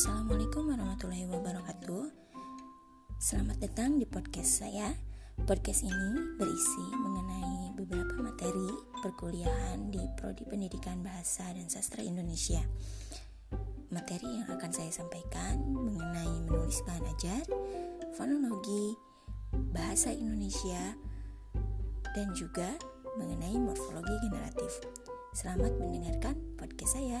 Assalamualaikum warahmatullahi wabarakatuh Selamat datang di podcast saya Podcast ini berisi mengenai beberapa materi perkuliahan di Prodi Pendidikan Bahasa dan Sastra Indonesia Materi yang akan saya sampaikan mengenai menulis bahan ajar, fonologi, bahasa Indonesia, dan juga mengenai morfologi generatif. Selamat mendengarkan podcast saya.